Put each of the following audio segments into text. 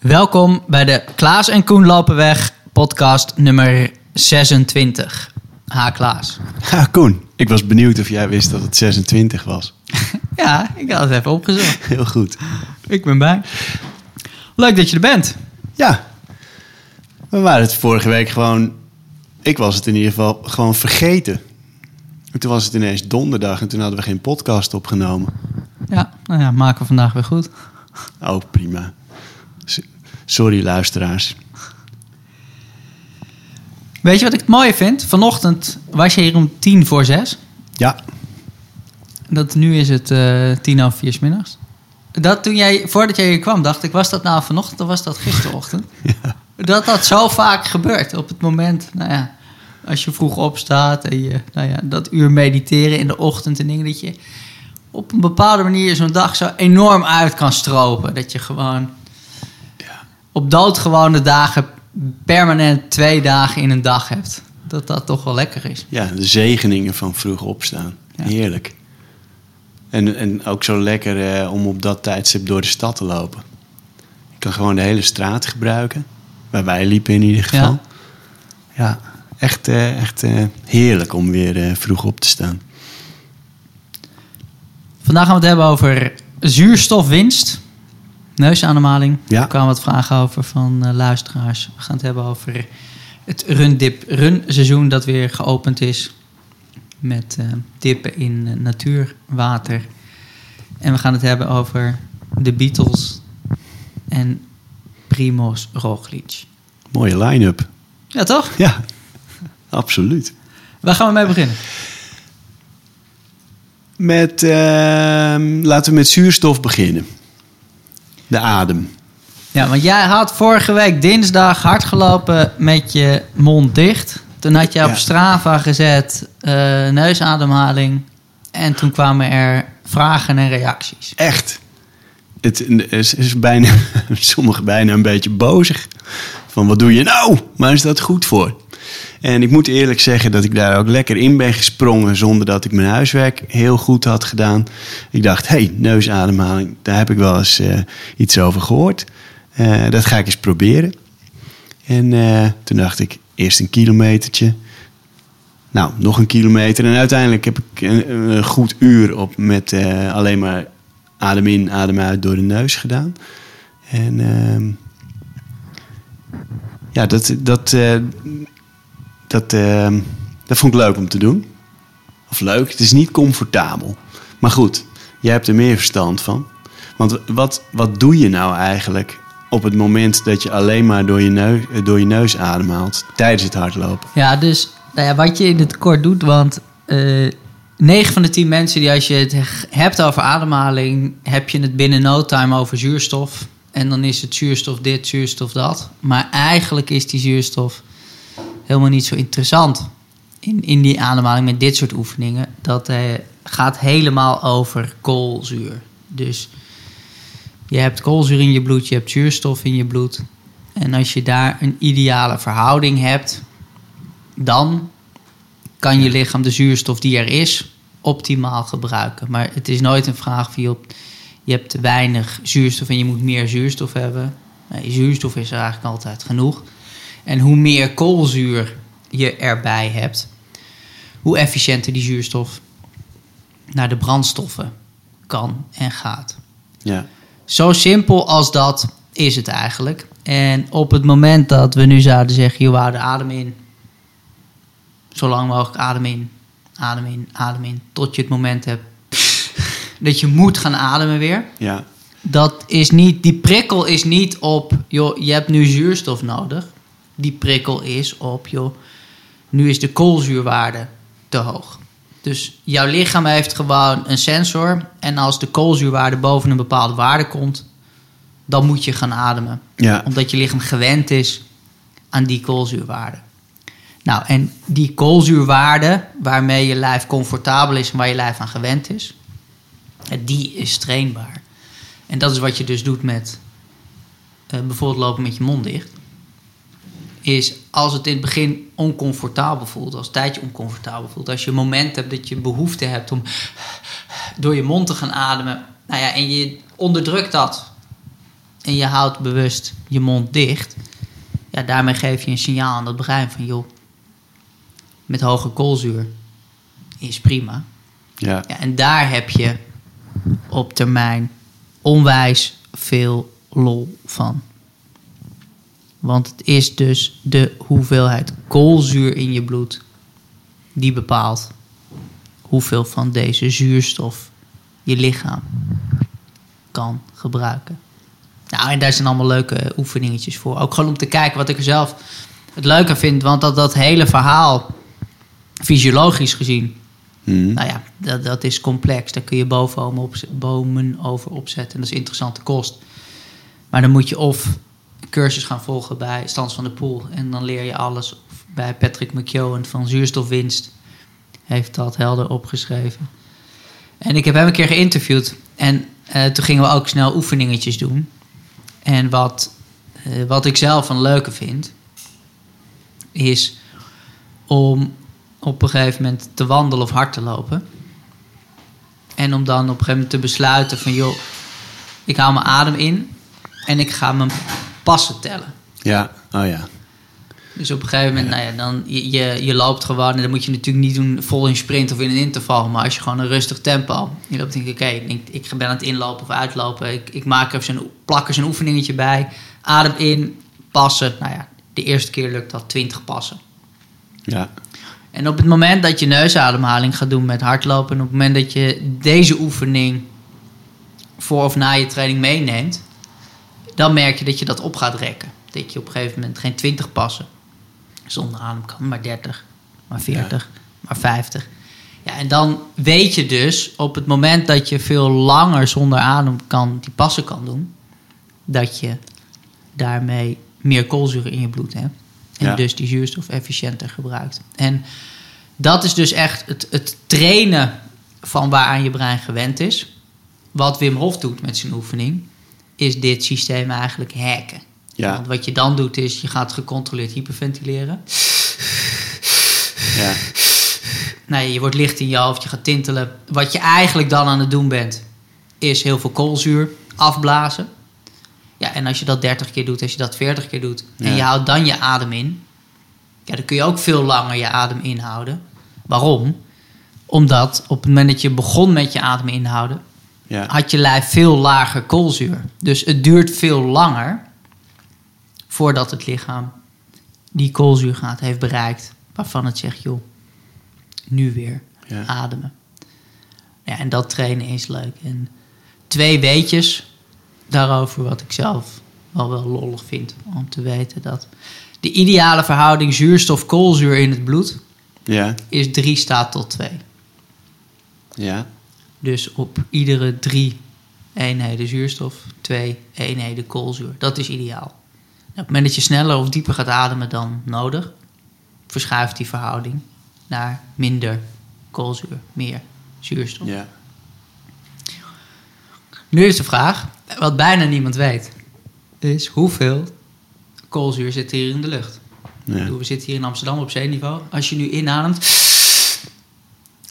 Welkom bij de Klaas en Koen lopen weg podcast nummer 26. Ha Klaas. Ja, Koen, ik was benieuwd of jij wist dat het 26 was. Ja, ik had het even opgezocht. Heel goed. Ik ben bij. Leuk dat je er bent. Ja, we waren het vorige week gewoon... Ik was het in ieder geval gewoon vergeten. En toen was het ineens donderdag en toen hadden we geen podcast opgenomen. Ja, nou ja, maken we vandaag weer goed. Oh, prima. Sorry, luisteraars. Weet je wat ik het mooie vind? Vanochtend was je hier om tien voor zes. Ja, Dat, nu is het eh, tien over vier 's middags. Dat toen jij, voordat jij hier kwam, dacht ik, was dat nou vanochtend of was dat gisterochtend? Dat dat zo vaak gebeurt op het moment, nou ja, als je vroeg opstaat en je, nou ja, dat uur mediteren in de ochtend en dingen, dat je op een bepaalde manier zo'n dag zo enorm uit kan stropen. Dat je gewoon op doodgewone dagen permanent twee dagen in een dag hebt. Dat dat toch wel lekker is. ja, de zegeningen van vroeg opstaan. Ja. Heerlijk. En, en ook zo lekker eh, om op dat tijdstip door de stad te lopen. Je kan gewoon de hele straat gebruiken. Waar wij liepen in ieder geval. Ja, echt, eh, echt eh, heerlijk om weer eh, vroeg op te staan. Vandaag gaan we het hebben over zuurstofwinst, neusademhaling. Ja. Er kwamen wat vragen over van eh, luisteraars. We gaan het hebben over het rundip run seizoen dat weer geopend is. Met eh, dippen in eh, natuurwater. En we gaan het hebben over de Beatles en Primoz Roglic. Mooie line-up. Ja, toch? Ja, absoluut. Waar gaan we mee beginnen? Met, ehm, laten we met zuurstof beginnen. De adem. Ja, want jij had vorige week dinsdag hard gelopen met je mond dicht. Toen had je op Ja. Strava gezet eh, neusademhaling. En toen kwamen er vragen en reacties. Echt. Het is, is bijna, sommigen bijna een beetje bozig. Van wat doe je nou? Maar is dat goed voor? En ik moet eerlijk zeggen dat ik daar ook lekker in ben gesprongen zonder dat ik mijn huiswerk heel goed had gedaan. Ik dacht, hé, hey, neusademhaling, daar heb ik wel eens eh, iets over gehoord. Eh, dat ga ik eens proberen. En eh, toen dacht ik, eerst een kilometertje. Nou, nog een kilometer. En uiteindelijk heb ik een, een goed uur op met alleen maar adem in, adem uit door de neus gedaan. En ehm, ja, dat, dat, dat, ehm, dat vond ik leuk om te doen. Of leuk, het is niet comfortabel. Maar goed, jij hebt er meer verstand van. Want wat, wat doe je nou eigenlijk op het moment dat je alleen maar door je neus, eh, door je neus ademhaalt tijdens het hardlopen? Ja, dus nou ja, wat je in het kort doet, want eh 9 van de 10 mensen die als je het hebt over ademhaling, heb je het binnen no time over zuurstof. En dan is het zuurstof dit, zuurstof dat. Maar eigenlijk is die zuurstof helemaal niet zo interessant in, in die ademhaling met dit soort oefeningen. Dat eh, gaat helemaal over koolzuur. Dus je hebt koolzuur in je bloed, je hebt zuurstof in je bloed. En als je daar een ideale verhouding hebt, dan kan je lichaam de zuurstof die er is optimaal gebruiken. Maar het is nooit een vraag van je, je hebt te weinig zuurstof en je moet meer zuurstof hebben. Nee, zuurstof is er eigenlijk altijd genoeg. En hoe meer koolzuur je erbij hebt, hoe efficiënter die zuurstof naar de brandstoffen kan en gaat. Ja, Zo simpel als dat is het eigenlijk. En op het moment dat we nu zouden zeggen, hou de adem in. Zo lang mogelijk adem in, adem in, adem in. Tot je het moment hebt dat je moet gaan ademen weer. ja, Dat is niet, die prikkel is niet op, joh, je hebt nu zuurstof nodig. Die prikkel is op, joh, nu is de koolzuurwaarde te hoog. Dus jouw lichaam heeft gewoon een sensor. En als de koolzuurwaarde boven een bepaalde waarde komt, dan moet je gaan ademen. ja. Omdat je lichaam gewend is aan die koolzuurwaarde. Nou, en die koolzuurwaarde waarmee je lijf comfortabel is en waar je lijf aan gewend is, die is trainbaar. En dat is wat je dus doet met eh, bijvoorbeeld lopen met je mond dicht. Is als het in het begin oncomfortabel voelt, als het tijdje oncomfortabel voelt, als je een moment hebt dat je behoefte hebt om door je mond te gaan ademen, nou ja, en je onderdrukt dat en je houdt bewust je mond dicht, ja, daarmee geef je een signaal aan dat brein van joh, met hoge koolzuur is prima. Ja. Ja, en daar heb je op termijn onwijs veel lol van. Want het is dus de hoeveelheid koolzuur in je bloed die bepaalt hoeveel van deze zuurstof je lichaam kan gebruiken. Nou, en daar zijn allemaal leuke oefeningetjes voor. Ook gewoon om te kijken wat ik er zelf het leuke vind. Want dat, dat hele verhaal, fysiologisch gezien, Mhm. nou ja, dat, dat is complex. Daar kun je bomen, op, bomen over opzetten. En dat is interessante kost. Maar dan moet je of cursus gaan volgen bij Stans van de Poel. En dan leer je alles. Bij Patrick McKeown van zuurstofwinst heeft dat helder opgeschreven. En ik heb hem een keer geïnterviewd. En eh, toen gingen we ook snel oefeningetjes doen. En wat, eh, wat ik zelf een leuke vind... is om op een gegeven moment te wandelen of hard te lopen. En om dan op een gegeven moment te besluiten van... joh, ik haal mijn adem in en ik ga mijn passen tellen. Ja, oh ja. Dus op een gegeven moment, nou ja, dan, je, je, je loopt gewoon... en dat moet je natuurlijk niet doen vol in sprint of in een interval... maar als je gewoon een rustig tempo... je loopt denk ik, oké, ik, ik ben aan het inlopen of uitlopen... ik, ik maak er zo'n, plak er zo'n oefeningetje bij... adem in, passen. Nou ja, de eerste keer lukt dat 20 passen. Ja. En op het moment dat je neusademhaling gaat doen met hardlopen... en op het moment dat je deze oefening voor of na je training meeneemt... dan merk je dat je dat op gaat rekken. Dat je op een gegeven moment geen 20 passen zonder adem kan, maar 30, maar 40, maar 50. Ja, en dan weet je dus op het moment dat je veel langer zonder adem kan, die passen kan doen... dat je daarmee meer koolzuur in je bloed hebt. En Ja. dus die zuurstof efficiënter gebruikt. En dat is dus echt het, het trainen van waaraan je brein gewend is. Wat Wim Hof doet met zijn oefening, is dit systeem eigenlijk hacken. Ja. Want wat je dan doet is, je gaat gecontroleerd hyperventileren. Ja. Nou, je wordt licht in je hoofd, je gaat tintelen. Wat je eigenlijk dan aan het doen bent, is heel veel koolzuur afblazen. Ja, en als je dat 30 keer doet, als je dat 40 keer doet... en je houdt dan je adem in... ja, dan kun je ook veel langer je adem inhouden. Waarom? Omdat op het moment dat je begon met je adem inhouden... Ja. had je lijf veel lager koolzuur. Dus het duurt veel langer... voordat het lichaam die koolzuurgraad heeft bereikt... waarvan het zegt, joh, nu weer Ja. ademen. Ja, en dat trainen is leuk. En twee weetjes daarover wat ik zelf wel wel lollig vind. Om te weten dat de ideale verhouding zuurstof-koolzuur in het bloed Ja. is 3 staat tot 2. Ja. Dus op iedere drie eenheden zuurstof, twee eenheden koolzuur. Dat is ideaal. En op het moment dat je sneller of dieper gaat ademen dan nodig, verschuift die verhouding naar minder koolzuur, meer zuurstof. Ja. Nu is de vraag, wat bijna niemand weet, is hoeveel koolzuur zit hier in de lucht? Ja. We zitten hier in Amsterdam op zeeniveau. Als je nu inademt,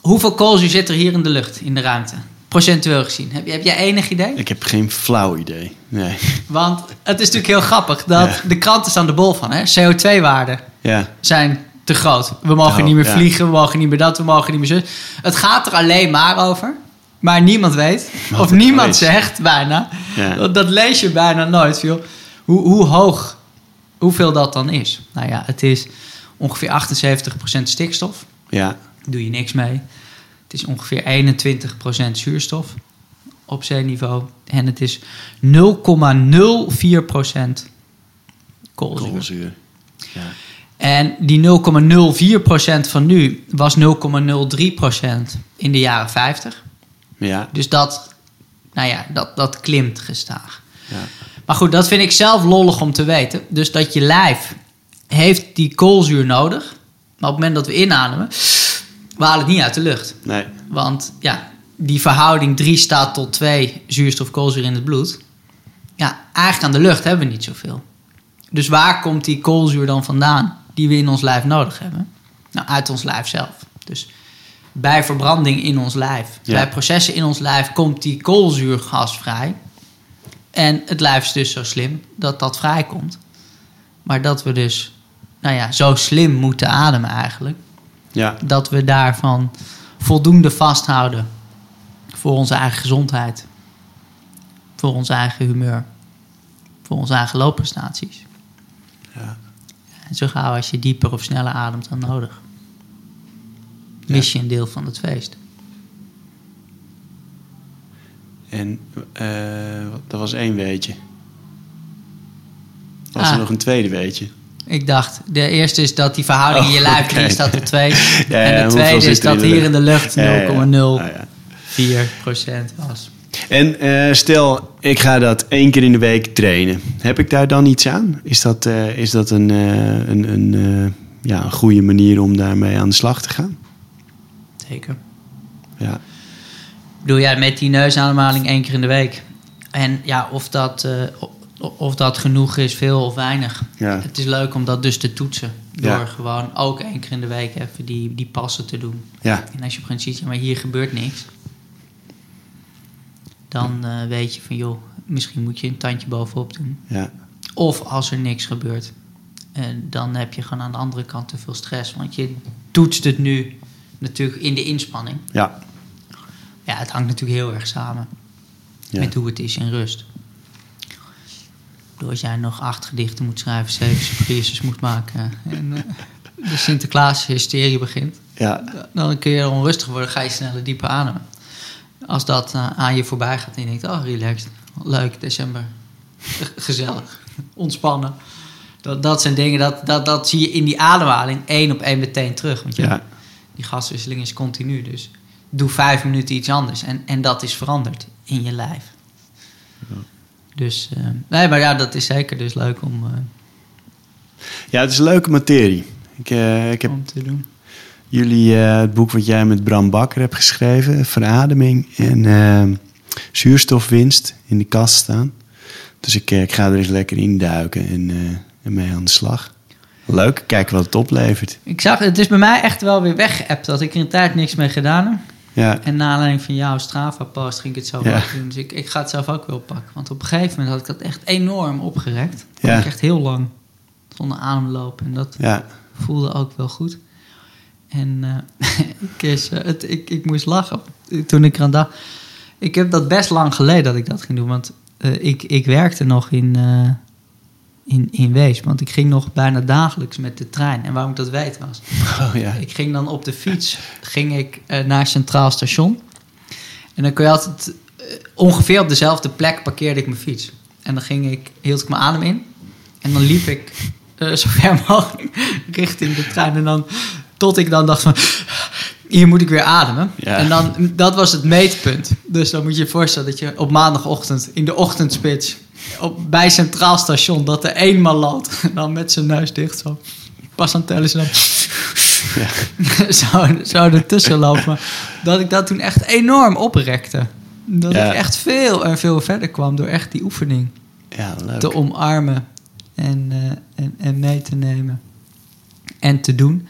hoeveel koolzuur zit er hier in de lucht, in de ruimte? Procentueel gezien. Heb, je- heb jij enig idee? Ik heb geen flauw idee. Nee. Want het is natuurlijk heel grappig dat Ja. de kranten staan er bol van. hè? CO2-waarden Ja. zijn te groot. We mogen Oh, niet meer ja. vliegen, we mogen niet meer dat, we mogen niet meer zo. Het gaat er alleen maar over. Maar niemand weet, Wat of niemand is. zegt bijna, dat, dat lees je bijna nooit, joh. Hoe, hoe hoog, hoeveel dat dan is. Nou ja, het is ongeveer 78% stikstof, Ja. Doe je niks mee. Het is ongeveer 21% zuurstof op zeeniveau. En het is 0,04% koolzuur. Koolzuur. Ja. En die 0,04% van nu was 0,03% in de jaren 50. Ja. Dus dat, nou ja, dat, dat klimt gestaag. Ja. Maar goed, dat vind ik zelf lollig om te weten. Dus dat je lijf heeft die koolzuur nodig. Maar op het moment dat we inademen, we halen het niet uit de lucht. Nee. Want ja, die verhouding 3 staat tot 2 zuurstof-koolzuur in het bloed. Ja, eigenlijk aan de lucht hebben we niet zoveel. Dus waar komt die koolzuur dan vandaan die we in ons lijf nodig hebben? Nou, uit ons lijf zelf. Dus bij verbranding in ons lijf, Ja. bij processen in ons lijf komt die koolzuurgas vrij. En het lijf is dus zo slim dat dat vrijkomt. Maar dat we dus nou ja, zo slim moeten ademen eigenlijk. Ja, Dat we daarvan voldoende vasthouden. Voor onze eigen gezondheid. Voor ons eigen humeur. Voor onze eigen loopprestaties. Ja. En zo gauw als je dieper of sneller ademt dan nodig. Mis je een deel van het feest. en eh, dat was één weetje. Was Ah. er nog een tweede weetje? Ik dacht, de eerste is dat die verhouding in je Oh, lijf, die er twee. Ja, ja, en de tweede is dat hier in de lucht 0,04% Ja, ja. Ja. was. En eh, stel, ik ga dat één keer in de week trainen. Heb ik daar dan iets aan? Is dat, eh, is dat een, eh, een, een, ja, een goede manier om daarmee aan de slag te gaan? Zeker. Ja, Doe jij met die neusademhaling één keer in de week. En ja, of dat, of dat genoeg is, veel of weinig. ja, Het is leuk om dat dus te toetsen. Door Ja. gewoon ook één keer in de week even die, die passen te doen. ja, En als je op een ziet, ja, maar hier gebeurt niks. Dan eh, weet je van, joh, misschien moet je een tandje bovenop doen. ja, Of als er niks gebeurt, eh, dan heb je gewoon aan de andere kant te veel stress. Want je toetst het nu natuurlijk in de inspanning. ja, Ja, het hangt natuurlijk heel erg samen met hoe het is in rust. Als jij nog acht gedichten moet schrijven, zeven surprises moet maken en eh, de Sinterklaas-hysterie begint, ja, dan kun je onrustig worden, ga je sneller dieper ademen. Als dat eh, aan je voorbij gaat en je denkt, oh relaxed, leuk, december, gezellig, ontspannen. Dat, dat zijn dingen, dat, dat, dat zie je in die ademhaling één op één meteen terug. Want ja, die gaswisseling is continu, dus doe vijf minuten iets anders. En, en dat is veranderd in je lijf. Dus, eh, nee, maar ja, dat is zeker dus leuk om, eh, ja, het is een leuke materie. Ik, eh, ik heb om te doen. jullie het boek wat jij met Bram Bakker hebt geschreven, Verademing en zuurstofwinst, in de kast staan. Dus ik, ik ga er eens lekker induiken en, eh, en mee aan de slag. Leuk, kijken wat het oplevert. Ik zag, het is bij mij echt wel weer weggeappt dat ik er een tijd niks mee gedaan heb. Ja, En na aanleiding van jouw Strava-post ging ik het zelf Ja. ook doen. Dus ik, ik ga het zelf ook wel pakken. Want op een gegeven moment had ik dat echt enorm opgerekt. Ja. ik echt heel lang zonder adem lopen. En dat ja, voelde ook wel goed. En eh, ik, is, eh, het, ik, ik moest lachen toen ik eraan dacht. Ik heb dat best lang geleden dat ik dat ging doen. Want eh, ik, ik werkte nog in, in, in Wees. Want ik ging nog bijna dagelijks met de trein. En waarom ik dat weet was... oh ja. Ik ging dan op de fiets ging ik, eh, naar Centraal Station. En dan kun je altijd... eh, ongeveer op dezelfde plek parkeerde ik mijn fiets. En dan ging ik, hield ik mijn adem in. En dan liep ik eh, zo ver mogelijk richting de trein. En dan, tot ik dan dacht van... Hier moet ik weer ademen. Ja. En dan, dat was het meetpunt. Dus dan moet je je voorstellen dat je op maandagochtend... in de ochtendspits op, bij Centraal Station... dat er eenmaal loopt. Dan met zijn neus dicht zo. Pas aan het tellen is dan... zou, zou ertussen lopen. Dat ik dat toen echt enorm oprekte. Dat Ja. ik echt veel en veel verder kwam door echt die oefening Ja, leuk. te omarmen en, eh, en, en mee te nemen en te doen.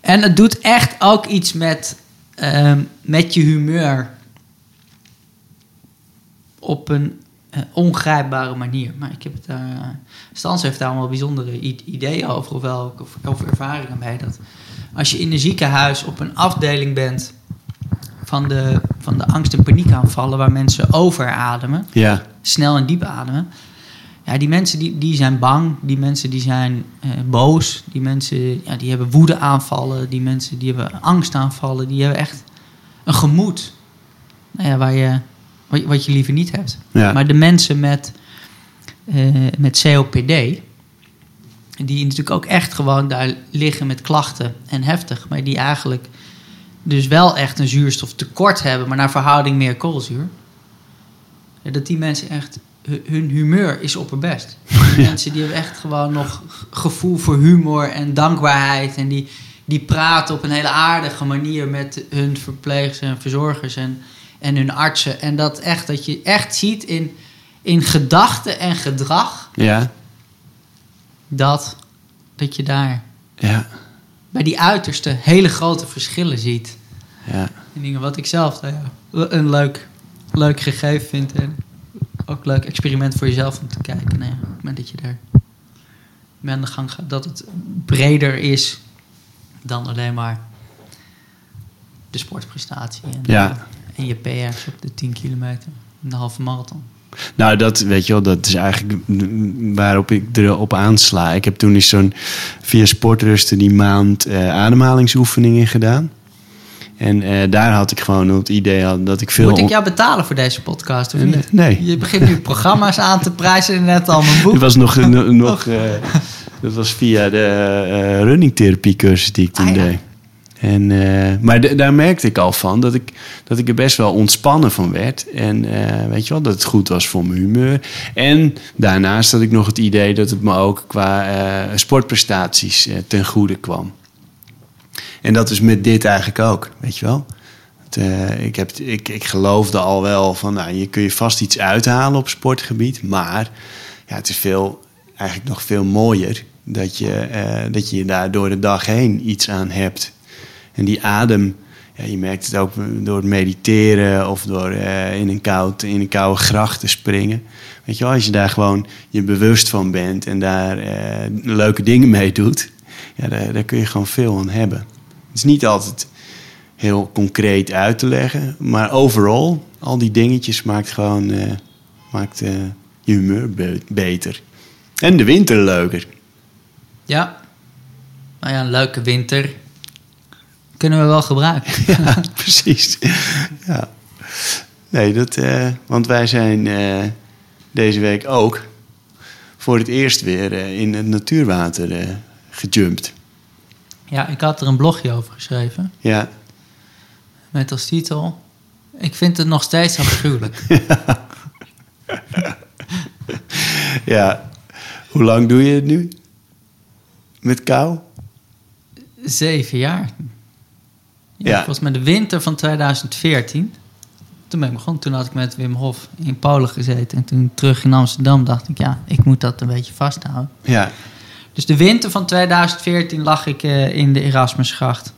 En het doet echt ook iets met, ehm, met je humeur op een eh, ongrijpbare manier. Maar ik heb het daar. eh, Stans heeft daar allemaal bijzondere ideeën over, of, wel, of, of ervaringen mee. Dat als je in een ziekenhuis op een afdeling bent van de, van de angst- en paniekaanvallen, waar mensen overademen, Ja, snel en diep ademen. Ja, die mensen die, die zijn bang, die mensen die zijn eh, boos, die mensen ja, die hebben woedeaanvallen, die mensen die hebben angstaanvallen, die hebben echt een gemoed nou ja, waar je, wat, je- liever niet hebt. ja, Maar de mensen met, eh, met COPD, die natuurlijk ook echt gewoon daar liggen met klachten en heftig, maar die eigenlijk dus wel echt een zuurstoftekort hebben, maar naar verhouding meer koolzuur. Dat die mensen echt, hu- hun humeur is opperbest. Die mensen die hebben echt gewoon nog gevoel voor humor en dankbaarheid en die, die praten op een hele aardige manier met hun verpleegsters en verzorgers en, en hun artsen. En dat echt, dat je echt ziet in, in gedachten en gedrag ja, dat, dat je daar ja, bij die uiterste hele grote verschillen ziet. ja. En dingen wat ik zelf nou ja, een leuk, leuk gegeven vind. En ook leuk experiment voor jezelf om te kijken. Nou ja, op het moment dat je daar mee aan de gang gaat, dat het breder is dan alleen maar de sportprestatie en, Ja. En je PR's op de 10 kilometer, de halve marathon. Nou, dat weet je wel, dat is eigenlijk waarop ik erop aansla. Ik heb toen eens zo'n via Sportrusten die maand eh, ademhalingsoefeningen gedaan. En eh, daar had ik gewoon het idee had dat ik veel. Moet ik jou betalen voor deze podcast of Nee, niet? nee. Je begint nu programma's aan te prijzen, net al mijn boek. Het was nog, no- nog eh, dat was via de eh running therapie cursus die ik toen Ah, ja. deed. En, eh, maar daar merkte ik al van dat ik, dat ik er best wel ontspannen van werd. En eh, weet je wel, dat het goed was voor mijn humeur. En daarnaast had ik nog het idee dat het me ook qua eh, sportprestaties ten goede kwam. En dat is met dit eigenlijk ook, weet je wel. Ik, heb, ik, ik geloofde al wel van, nou, je kun je vast iets uithalen op sportgebied. Maar ja, het is veel, eigenlijk nog veel mooier dat je, dat je daar door de dag heen iets aan hebt. En die adem, ja, je merkt het ook door het mediteren of door eh, in, een koud, in een koude gracht te springen. Weet je wel, als je daar gewoon je bewust van bent en daar eh, leuke dingen mee doet, ja, daar, daar kun je gewoon veel aan hebben. Het is niet altijd heel concreet uit te leggen, maar overal, al die dingetjes maakt gewoon eh, maakt, je humeur be- beter. En de winter leuker. Ja. Nou ja, een leuke winter. Kunnen we wel gebruiken. Ja, precies. Ja. Nee, dat, eh, want wij zijn eh, deze week ook voor het eerst weer eh, in het natuurwater gejumpt. Ja, ik had er een blogje over geschreven. Ja, Met als titel... Ik vind het nog steeds afschuwelijk. ja. Hoe lang doe je het nu? Met kou? Zeven jaar. Ja. Volgens mij de winter van 2014. Toen ben ik begonnen. Toen had ik met Wim Hof in Polen gezeten. En toen terug in Amsterdam dacht ik... Ja, ik moet dat een beetje vasthouden. Ja, Dus de winter van 2014 lag ik eh, in de Erasmusgracht.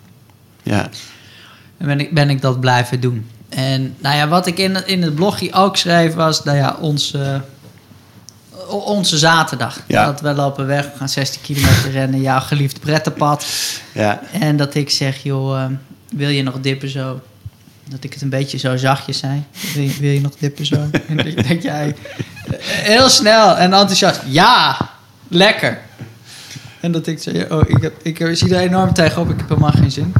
ja, En ben ik, ben ik dat blijven doen. En nou ja, wat ik in, in het blogje ook schreef was, nou ja, onze, onze zaterdag. Ja. Dat we lopen weg, we gaan 16 kilometer rennen, jouw geliefd prettenpad. ja, En dat ik zeg, joh, eh, wil je nog dippen zo? Dat ik het een beetje zo zachtjes zei. Wil je, nog dippen zo? en dat denk jij eh, heel snel en enthousiast, ja, lekker. En dat ik zei, oh, ik, heb, ik zie er enorm tegenop, ik heb helemaal geen zin.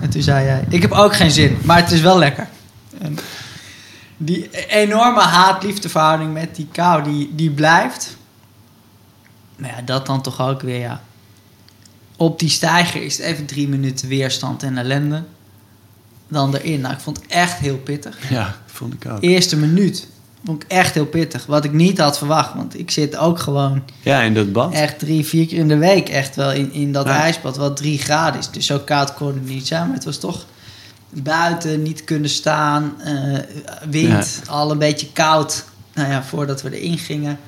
En toen zei jij, ik heb ook geen zin, maar het is wel lekker. En die enorme haat-liefdeverhouding met die kou, die, die blijft. Maar ja, dat dan toch ook weer, ja. Op die stijger is het even drie minuten weerstand en ellende. Dan erin. Nou, ik vond het echt heel pittig. ja, vond ik ook. Eerste minuut vond ik echt heel pittig. Wat ik niet had verwacht. Want ik zit ook gewoon Ja, in dat bad. echt drie, vier keer in de week echt wel in, in dat Ja. ijsbad. Wat drie graden is. Dus zo koud kon het niet zijn. Maar het was toch buiten niet kunnen staan. eh, wind, al een beetje koud. Nou ja, voordat we erin gingen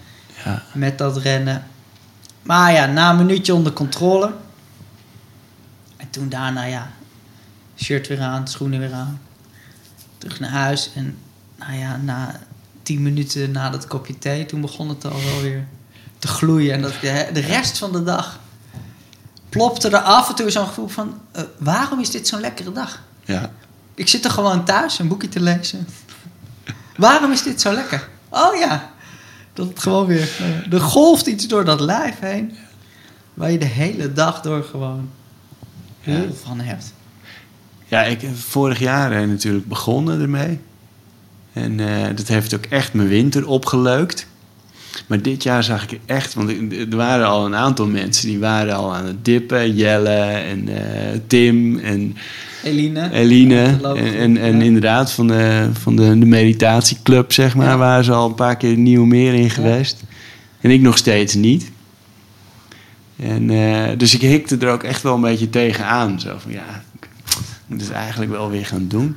Ja, met dat rennen. Maar ja, na een minuutje onder controle. En toen daarna, ja, shirt weer aan, schoenen weer aan. Terug naar huis. En nou ja, na tien minuten na dat kopje thee, toen begon het al wel weer te gloeien. En dat de, de rest van de dag plopte er af en toe zo'n gevoel van... eh, waarom is dit zo'n lekkere dag? ja, Ik zit er gewoon thuis een boekje te lezen. Waarom is dit zo lekker? Oh ja, dat het gewoon weer... eh, er golft iets door dat lijf heen... waar je de hele dag door gewoon van hebt. Ja, ik heb vorig jaar eh, natuurlijk begonnen ermee. En eh, dat heeft ook echt mijn winter opgeleukt. Maar dit jaar zag ik echt, want er waren al een aantal mensen die waren al aan het dippen. Jelle en eh, Tim en Eline. Eline. En, en, inderdaad van, de, van de, de meditatieclub, zeg maar, Ja. waren ze al een paar keer nieuw meer in geweest. En ik nog steeds niet. En, eh, dus ik hikte er ook echt wel een beetje tegenaan. Zo van ja, ik moet het eigenlijk wel weer gaan doen.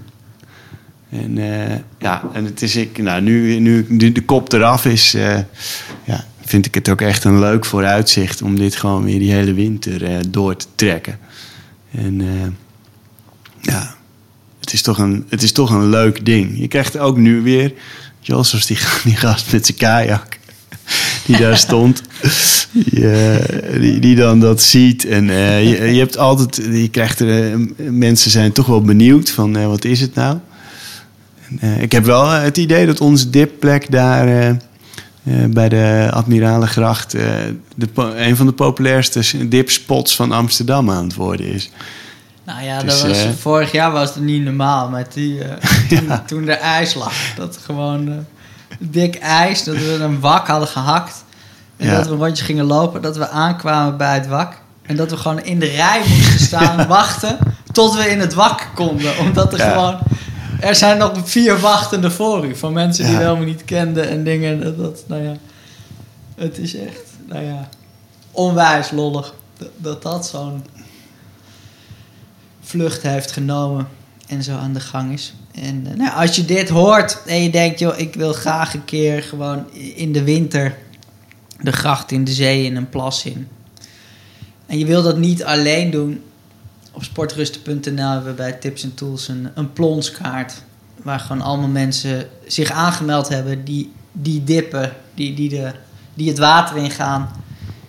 En eh, ja, en het is ik, nou, nu, nu de, kop eraf is, eh, ja, vind ik het ook echt een leuk vooruitzicht om dit gewoon weer die hele winter door te trekken. En ja, het is, toch een, het is toch een leuk ding. Je krijgt ook nu weer zoals die, die gast met zijn kajak. Die daar stond. Die, die, die dan dat ziet. En eh, je, je hebt altijd... Je krijgt er... eh, mensen zijn toch wel benieuwd van... eh, wat is het nou? En, ik heb wel het idee dat onze dipplek daar... bij de Admiralengracht... de, een van de populairste dipspots van Amsterdam aan het worden is. Nou ja, Dus, dat was, vorig jaar was het niet normaal met die, toen, Ja. toen er ijs lag. Dat gewoon dik ijs, dat we een wak hadden gehakt. En Ja. dat we een rondje gingen lopen, dat we aankwamen bij het wak. En dat we gewoon in de rij moesten staan wachten tot we in het wak konden. Omdat er Ja. gewoon... Er zijn nog vier wachtende voor u. Van mensen die Ja. we helemaal niet kenden en dingen. Dat, dat, nou ja, het is echt, nou ja, onwijs lollig. Dat dat, dat zo'n vlucht heeft genomen en zo aan de gang is. En eh, nou, als je dit hoort en je denkt, joh, ik wil graag een keer gewoon in de winter de gracht in de zee in een plas in. En je wil dat niet alleen doen. Op sportrusten.nl hebben we bij Tips en Tools een, een plonskaart. Waar gewoon allemaal mensen zich aangemeld hebben die, die dippen, die, die, de, die het water ingaan.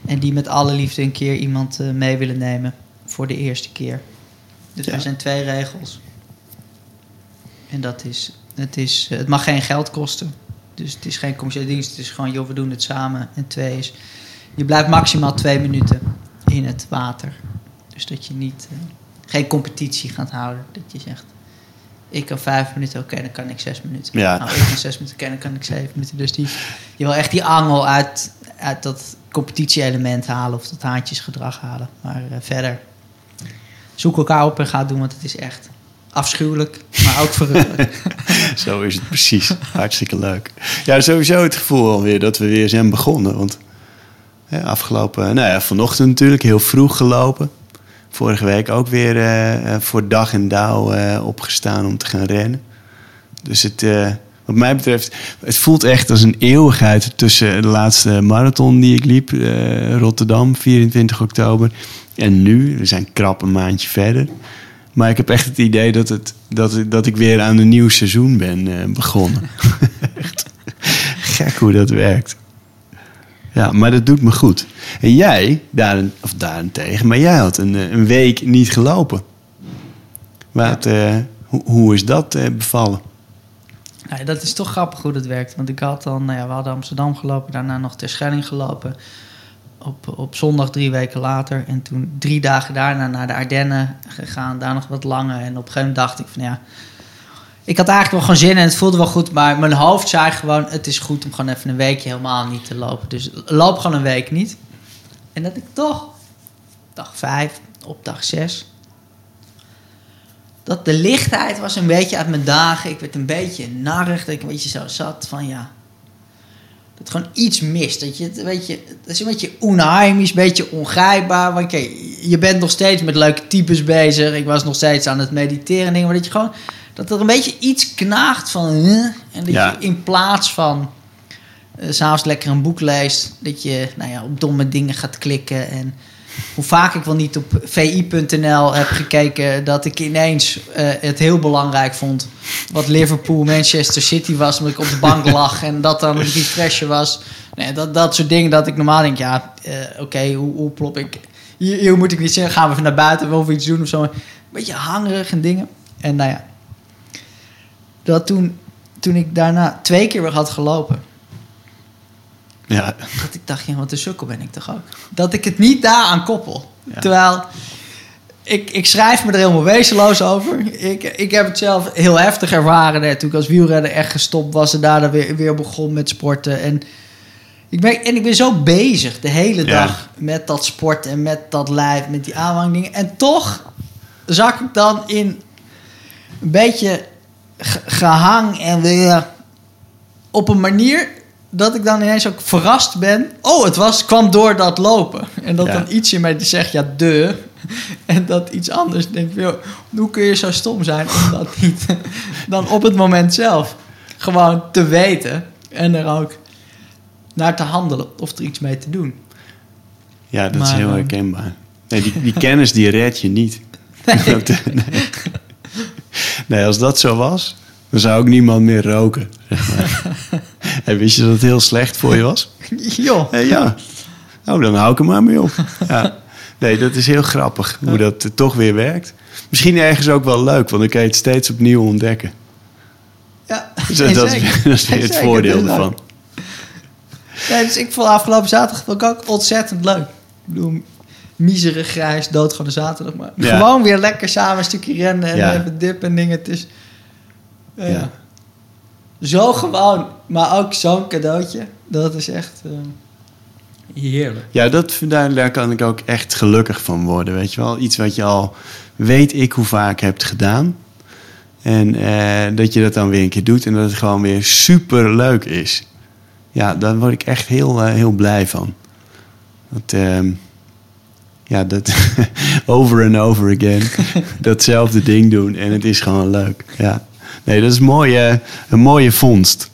En die met alle liefde een keer iemand eh, mee willen nemen voor de eerste keer. Dus Ja. er zijn twee regels. En dat is het, is, eh, het mag geen geld kosten. Dus het is geen commerciële dienst. Het is gewoon, joh, we doen het samen. En twee is, je blijft maximaal twee minuten in het water. Dus dat je niet, eh, geen competitie gaat houden. Dat je zegt, ik kan vijf minuten, oké, dan kan ik zes minuten. Ja. Nou, ik kan zes minuten, oké, dan kan ik zeven minuten. Dus die, je wil echt die angel uit, uit dat competitie-element halen of dat haantjesgedrag halen. Maar eh, verder, zoek elkaar op en ga doen, want het is echt afschuwelijk, maar ook verrukkelijk. Zo is het precies. Hartstikke leuk. Ja, sowieso het gevoel alweer dat we weer zijn begonnen. Want afgelopen, nou ja, vanochtend natuurlijk heel vroeg gelopen. Vorige week ook weer eh, eh, voor dag en dauw eh, opgestaan om te gaan rennen. Dus het, wat mij betreft, het voelt echt als een eeuwigheid tussen de laatste marathon die ik liep, Rotterdam, 24 oktober. En nu, we zijn krap een maandje verder. Maar ik heb echt het idee dat, het, dat, dat ik weer aan een nieuw seizoen ben eh, begonnen. echt gek hoe dat werkt. Ja, maar dat doet me goed. En jij, daaren, of daarentegen, maar jij had een, eh, een week niet gelopen. Wat, eh, hoe, hoe is dat bevallen? Nou ja, dat is toch grappig hoe dat werkt. Want ik had dan, nou ja, we hadden Amsterdam gelopen, daarna nog Terschelling gelopen. Op, op zondag drie weken later. En toen drie dagen daarna naar de Ardennen gegaan, daar nog wat langer. En op een gegeven moment dacht ik van ja, ik had eigenlijk wel gewoon zin en het voelde wel goed. Maar mijn hoofd zei gewoon, het is goed om gewoon even een weekje helemaal niet te lopen. Dus loop gewoon een week niet. En dat ik toch, dag vijf, op dag zes, dat de lichtheid was een beetje uit mijn dagen. Ik werd een beetje narig. Dat ik een beetje zo zat van ja. Dat gewoon iets mist. Dat je, het- weet je, het is een beetje onheimisch, een beetje ongrijpbaar. Want kijk, je bent nog steeds met leuke types bezig. Ik was nog steeds aan het mediteren en dingen. Maar dat je gewoon, dat er een beetje iets knaagt van... huh? en dat Ja. je in plaats van s s'avonds lekker een boek leest... dat je nou ja, op domme dingen gaat klikken en hoe vaak ik wel niet op vi.nl heb gekeken dat ik ineens eh, het heel belangrijk vond wat Liverpool Manchester City was omdat ik op de bank lag en dat dan een refresher was. Nee, dat, dat soort dingen dat ik normaal denk, ja, eh, oké, hoe, hoe plop ik? Hier, hier moet ik niet zeggen, gaan we even naar buiten, we iets doen of zo. Een beetje hangerig en dingen. En nou ja, dat toen, toen ik daarna twee keer weer had gelopen, Ja, dat ik dacht, ja, wat een sukkel ben ik toch ook. Dat ik het niet daaraan koppel. Ja. Terwijl, ik, ik schrijf me er helemaal wezenloos over. Ik, ik heb het zelf heel heftig ervaren. Hè, toen ik als wielrenner echt gestopt was en daarna weer, weer begon met sporten. En ik, ben, en ik ben zo bezig de hele Ja. dag met dat sport en met dat lijf, met die aanhangdingen. En toch zak ik dan in een beetje ge- gehang en weer op een manier dat ik dan ineens ook verrast ben. Oh, het was, kwam door dat lopen. En dat Ja. dan iets in mij zegt, ja, de. En dat iets anders denkt, joh, hoe kun je zo stom zijn om dat niet dan op het moment zelf gewoon te weten en er ook naar te handelen of er iets mee te doen. ja dat is heel ehm, herkenbaar. Nee, die, die kennis die red je niet. Nee, als dat zo was, Dan zou ook niemand meer roken. Zeg maar. en wist je dat het heel slecht voor je was? Joh. Eh, ja. Nou, dan hou ik er maar mee op. Ja. Nee, dat is heel grappig hoe dat toch weer werkt. Misschien ergens ook wel leuk, want dan kan je het steeds opnieuw ontdekken. Ja, Dus dat, dat is, dat is weer het voordeel ervan. Nee, dus ik vond afgelopen zaterdag vond ik ook ontzettend leuk. Ik bedoel, miserig grijs, doodgaan de zaterdag. Maar Ja. gewoon weer lekker samen een stukje rennen en Ja. even dip en dingen. Het is Ja. zo gewoon, maar ook zo'n cadeautje. Dat is echt eh, heerlijk. Ja, dat, daar, daar kan ik ook echt gelukkig van worden. Weet je wel, iets wat je al weet ik hoe vaak hebt gedaan. En eh, dat je dat dan weer een keer doet en dat het gewoon weer super leuk is. Ja, daar word ik echt heel, eh, heel blij van. Dat, ehm, ja, dat over en over again. datzelfde ding doen en het is gewoon leuk. Ja. Nee, dat is mooi, eh, een mooie vondst.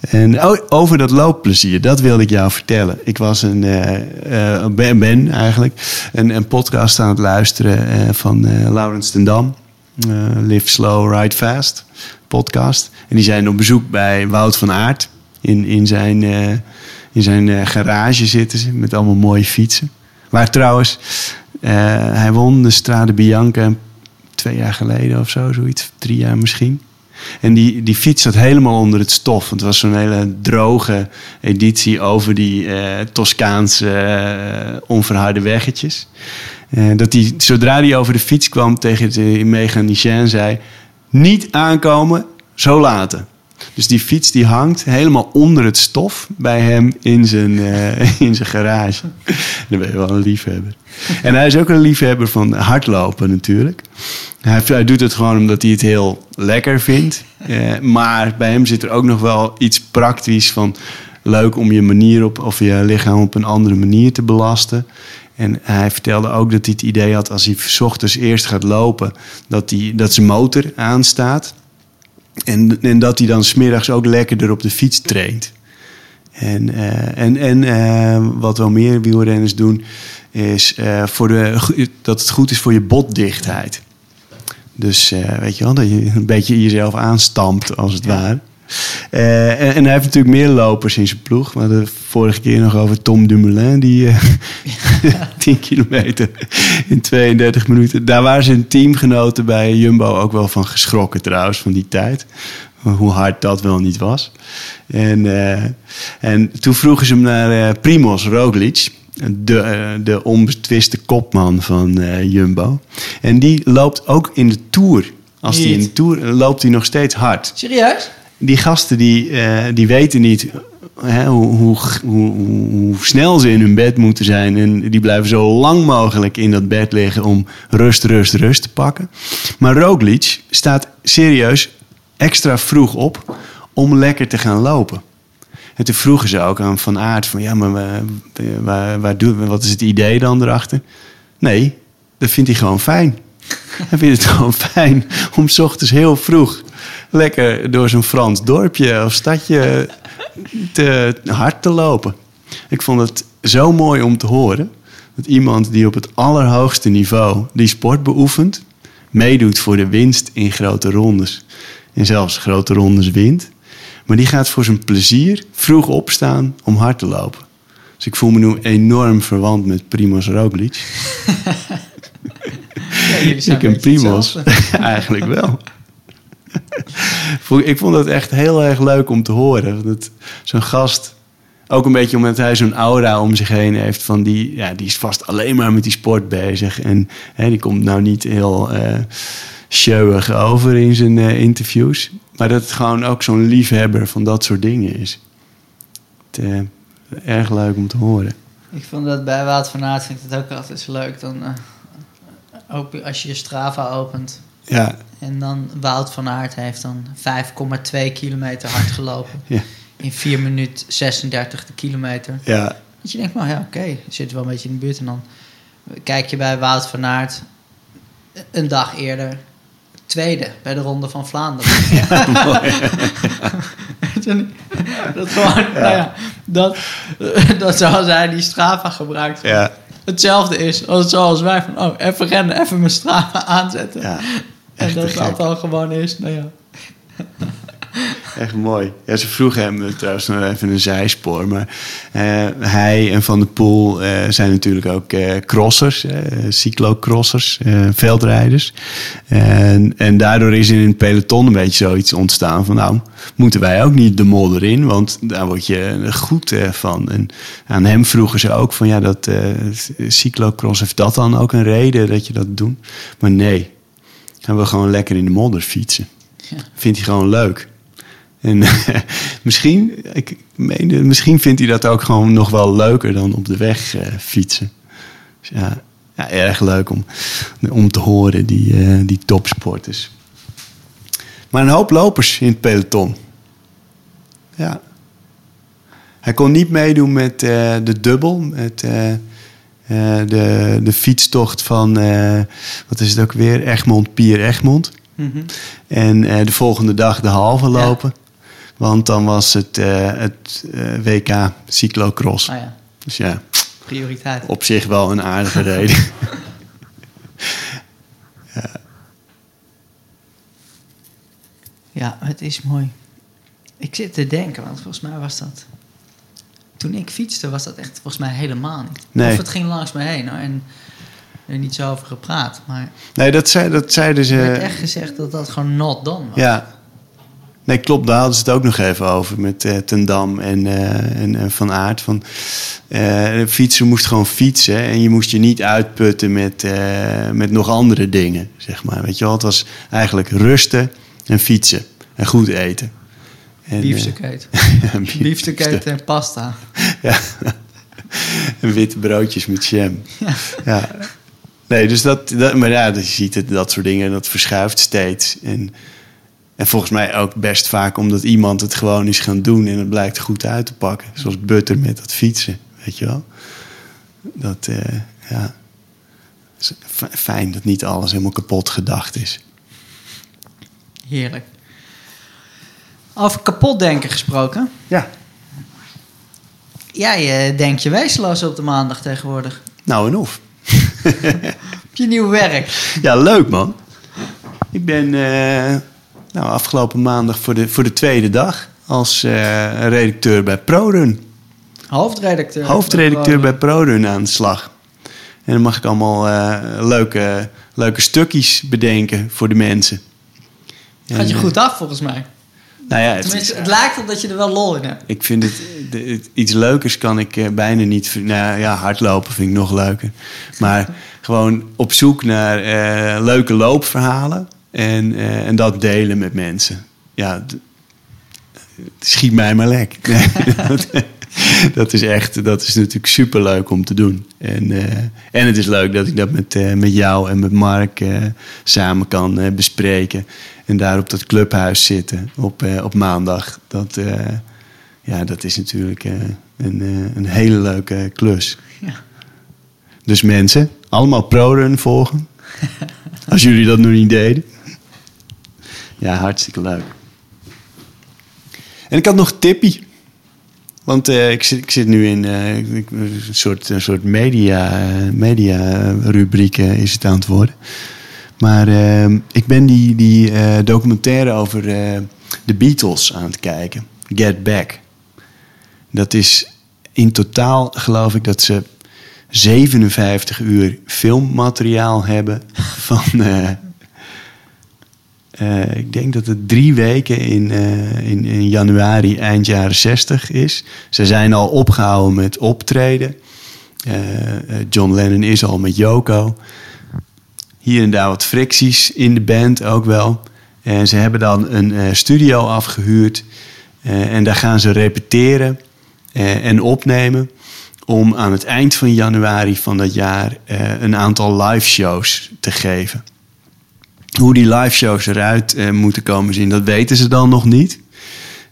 En oh, over dat loopplezier, dat wilde ik jou vertellen. Ik was een, eh, eh, ben, ben eigenlijk een, een podcast aan het luisteren van eh Laurens ten Dam. Live Slow, Ride Fast podcast. En die zijn op bezoek bij Wout van Aert. In, in zijn, in zijn garage zitten ze met allemaal mooie fietsen. Waar trouwens, hij won de Strade Bianca twee jaar geleden of zo, zoiets. Drie jaar misschien. En die, die fiets zat helemaal onder het stof. Het was zo'n hele droge editie over die eh, Toscaanse eh, onverharde weggetjes. Eh, dat die, zodra hij over de fiets kwam tegen de mechanicien zei... niet aankomen, zo laten. Dus die fiets die hangt helemaal onder het stof bij hem in zijn, eh, in zijn garage. Dan ben je wel een liefhebber. En hij is ook een liefhebber van hardlopen natuurlijk. Hij, hij doet het gewoon omdat hij het heel lekker vindt. Eh, maar bij hem zit er ook nog wel iets praktisch van... leuk om je manier op, of je lichaam op een andere manier te belasten. En hij vertelde ook dat hij het idee had als hij 's ochtends eerst gaat lopen... dat, hij, dat zijn motor aanstaat. En, en dat hij dan smiddags ook lekkerder op de fiets traint. En, eh, en, en eh, wat wel meer wielrenners doen, is eh, voor de, dat het goed is voor je botdichtheid. Dus weet je wel, dat je een beetje jezelf aanstampt, als het ware. Eh, en, en hij heeft natuurlijk meer lopers in zijn ploeg. We hadden vorige keer nog over Tom Dumoulin, die eh 10 kilometer in 32 minuten. Daar waren zijn teamgenoten bij Jumbo ook wel van geschrokken trouwens, van die tijd. Hoe hard dat wel niet was. En, eh, en toen vroegen ze hem naar Primoz Roglic. De, de onbetwiste kopman van Jumbo. En die loopt ook in de Tour. Als die in de Tour loopt hij nog steeds hard Serieus? Die gasten die, eh, die weten niet hè, hoe, hoe, hoe, snel ze in hun bed moeten zijn. En die blijven zo lang mogelijk in dat bed liggen om rust, rust, rust te pakken. Maar Roglic staat serieus extra vroeg op om lekker te gaan lopen. En toen vroegen ze ook aan Van Aert van... ja, maar waar, waar, waar doen we, wat is het idee dan erachter? Nee, dat vindt hij gewoon fijn. Hij vindt het gewoon fijn om 's ochtends heel vroeg lekker door zo'n Frans dorpje of stadje te hard te lopen. Ik vond het zo mooi om te horen dat iemand die op het allerhoogste niveau die sport beoefent, meedoet voor de winst in grote rondes. En zelfs grote rondes wint. Maar die gaat voor zijn plezier vroeg opstaan om hard te lopen. Dus ik voel me nu enorm verwant met Primoz Roglic. Ja, jullie zijn Ik en een beetje Primoz. Eigenlijk wel. Ik vond het echt heel erg leuk om te horen. Dat Zo'n gast, ook een beetje omdat hij zo'n aura om zich heen heeft... van die, ja, die is vast alleen maar met die sport bezig. En hè, die komt nou niet heel eh showig over in zijn eh, interviews. Maar dat het gewoon ook zo'n liefhebber van dat soort dingen is. Het, eh, erg leuk om te horen. Ik vond dat bij Wout van Aert vind ik het ook altijd zo leuk. Dan, ook als je je Strava opent Ja, en dan Wout van Aert heeft dan 5,2 kilometer hard gelopen. Ja. In 4 minuten 36 de kilometer. ja, Dat je denkt, nou ja, oké, je zit wel een beetje in de buurt. En dan kijk je bij Wout van Aert een dag eerder tweede bij de Ronde van Vlaanderen. Dat gewoon, nou ja, dat, dat zoals hij die Strava gebruikt, ja, hetzelfde is als zoals wij van, oh, even rennen, even mijn Strava aanzetten. ja. en dat dat dan gewoon is, nou ja. Echt mooi. Ja, ze vroegen hem eh, trouwens nog even een zijspoor. Maar eh, hij en Van der Poel eh, zijn natuurlijk ook crossers, cyclocrossers, veldrijders. En, en daardoor is in het peloton een beetje zoiets ontstaan van... nou, moeten wij ook niet de modder in? Want daar word je goed van. En aan hem vroegen ze ook van... ja, dat cyclocross, heeft dat dan ook een reden dat je dat doet? Maar nee, hij wil gewoon lekker in de modder fietsen. Ja. Vindt hij gewoon leuk. En misschien, ik meen, misschien vindt hij dat ook gewoon nog wel leuker dan op de weg eh, fietsen. Dus ja, ja, erg leuk om, om te horen, die, eh, die topsporters. Maar een hoop lopers in het peloton. Ja. Hij kon niet meedoen met eh, de dubbel, met de, de fietstocht van, wat is het ook weer, Egmond, Pier Egmond. Mhm. En de volgende dag de halve lopen. Want dan was het, eh, het eh, WK cyclocross. Ah ja, Dus ja, prioriteit. op zich wel een aardige reden. Ja, het is mooi. Ik zit te denken, want volgens mij was dat... Toen ik fietste was dat echt volgens mij helemaal niet. Nee. Of het ging langs me heen hoor, en er niet zo over gepraat. Maar Nee, dat, zei, dat zeiden ze. er werd echt gezegd dat dat gewoon not done was. Ja. Nee, klopt. Daar hadden ze het ook nog even over met eh Ten Dam en, eh, en, en Van Aert. Van, eh fietsen moest gewoon fietsen en je moest je niet uitputten met, met nog andere dingen, zeg maar. Weet je wel, het was eigenlijk rusten en fietsen en goed eten. En, Biefstuk eten. ja, biefstuk. Biefstuk eten en pasta. Ja. en witte broodjes met jam. Ja. Ja. Nee, dus dat, dat maar ja, je ziet het, dat soort dingen, dat verschuift steeds. En, en volgens mij ook best vaak omdat iemand het gewoon is gaan doen en het blijkt goed uit te pakken. Zoals Butter met dat fietsen, weet je wel. Dat, eh, ja. is f- Fijn dat niet alles helemaal kapot gedacht is. Heerlijk. Over kapot denken gesproken. Ja. Jij eh, denkt je wezenloos op de maandag tegenwoordig. Nou en of. Op je nieuw werk. Ja, leuk man. Ik ben eh, nou, afgelopen maandag voor de, voor de tweede dag als eh, redacteur bij ProRun. Hoofdredacteur. Hoofdredacteur bij ProRun aan de slag. En dan mag ik allemaal eh, leuke, leuke stukjes bedenken voor de mensen. Gaat je En, goed af volgens mij. eh, Nou ja, het, het lijkt op dat je er wel lol in hebt. ik vind het, iets leukers kan ik eh, bijna niet. Nou ja, hardlopen vind ik nog leuker. Maar gewoon op zoek naar eh, leuke loopverhalen en, eh, en dat delen met mensen. Ja, schiet mij maar lek. Dat, is echt, dat is natuurlijk super leuk om te doen. En, eh, en het is leuk dat ik dat met, eh, met jou en met Mark samen kan bespreken. En daar op dat clubhuis zitten op, op maandag. Dat, ja, dat is natuurlijk een, een hele leuke klus. Ja. Dus mensen, allemaal ProRun volgen. Als jullie dat nog niet deden. Ja, hartstikke leuk. En ik had nog tippie. Want eh, ik, zit, ik zit nu in eh, een soort, een soort media, eh, media rubriek is het aan het worden. Maar ik ben die, die documentaire over de Beatles aan het kijken. Get Back. Dat is in totaal geloof ik dat ze 57 uur filmmateriaal hebben van... eh, ik denk dat het drie weken in, eh, in, in januari, eind jaren 60 is. Ze zijn al opgehouden met optreden. Eh, John Lennon is al met Yoko. Hier en daar wat fricties in de band ook wel. En ze hebben dan een studio afgehuurd. Eh, en daar gaan ze repeteren en opnemen. Om aan het eind van januari van dat jaar een aantal live shows te geven. Hoe die live shows eruit eh, moeten komen zien, dat weten ze dan nog niet.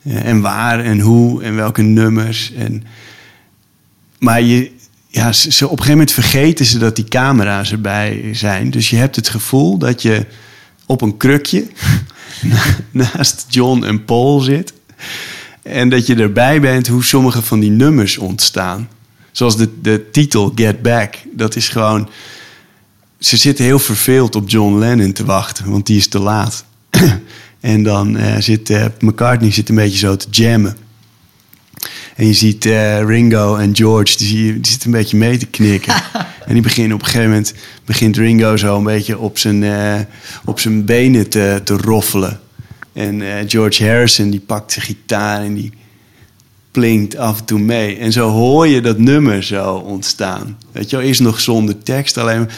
Eh, en waar en hoe en welke nummers. En... Maar je, ja, ze, op een gegeven moment vergeten ze dat die camera's erbij zijn. Dus je hebt het gevoel dat je op een krukje naast John en Paul zit. En dat je erbij bent hoe sommige van die nummers ontstaan. Zoals de, de titel Get Back. Dat is gewoon ze zitten heel verveeld op John Lennon te wachten, want die is te laat. En dan eh, zit eh, McCartney zit een beetje zo te jammen. En je ziet eh, Ringo en George, die, zie je, die zitten een beetje mee te knikken. en die beginnen op een gegeven moment, begint Ringo zo een beetje op zijn, op zijn benen te, te roffelen. En George Harrison, die pakt zijn gitaar en die plinkt af en toe mee. En zo hoor je dat nummer zo ontstaan. Weet je wel, eerst nog zonder tekst, alleen maar...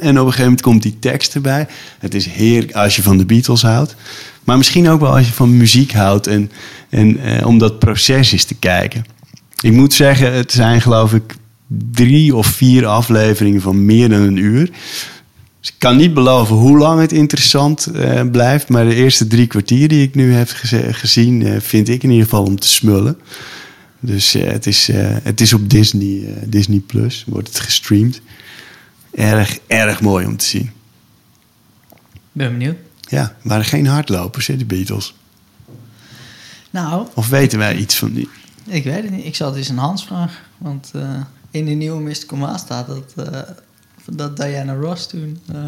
En op een gegeven moment komt die tekst erbij. Het is heerlijk als je van de Beatles houdt. Maar misschien ook wel als je van muziek houdt en, en eh, om dat proces eens te kijken. Ik moet zeggen, het zijn geloof ik drie of vier afleveringen van meer dan een uur. Dus ik kan niet beloven hoe lang het interessant eh, blijft. Maar de eerste drie kwartier die ik nu heb gezien, eh, vind ik in ieder geval om te smullen. Dus eh, het, is, het is op Disney, Disney Plus, wordt het gestreamd. Erg, erg mooi om te zien. Ben benieuwd. Ja, waren geen hardlopers, hè, de Beatles. Nou, Of weten wij iets van die? ik weet het niet. Ik zal het eens aan Hans vragen. Want in de nieuwe Mystical Maas staat dat, dat Diana Ross toen... eh,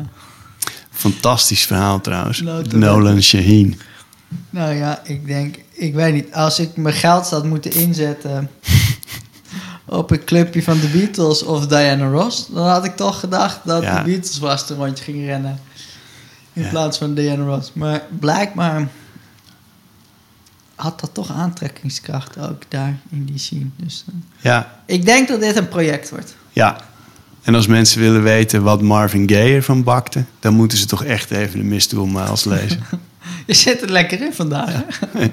Fantastisch verhaal trouwens. Nou, Nolan Shaheen. nou ja, ik denk... Ik weet niet. Als ik mijn geld zou moeten inzetten... op een clubje van de Beatles of Diana Ross... dan had ik toch gedacht dat Ja. de Beatles was toen rondje ging rennen. In Ja. plaats van Diana Ross. Maar blijkbaar... had dat toch aantrekkingskracht ook daar in die scene. Dus eh, Ja, ik denk dat dit een project wordt. ja. En als mensen willen weten wat Marvin Gaye ervan bakte... dan moeten ze toch echt even de Mystical Miles lezen. Je zit er lekker in vandaag. hè?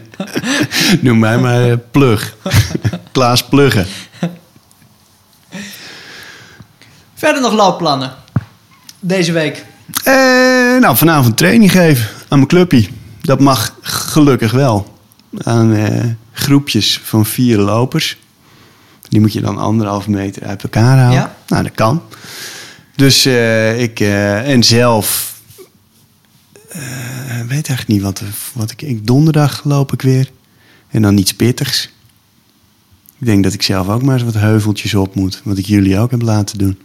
Noem mij maar eh, Plug. Klaas Pluggen. Verder nog loopplannen. Deze week. Eh, nou, vanavond training geven aan mijn clubje. Dat mag gelukkig wel. Aan eh, groepjes van vier lopers. Die moet je dan anderhalf meter uit elkaar houden. Ja. Nou, dat kan. Dus eh, ik... eh, en zelf... eh, weet eigenlijk niet wat, wat ik... ik donderdag loop ik weer. En dan iets pittigs. Ik denk dat ik zelf ook maar eens wat heuveltjes op moet. Wat ik jullie ook heb laten doen.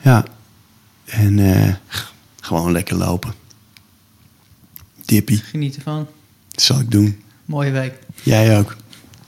Ja. En gewoon lekker lopen. Dippie, Geniet ervan. dat zal ik doen. Mooie week. Jij ook.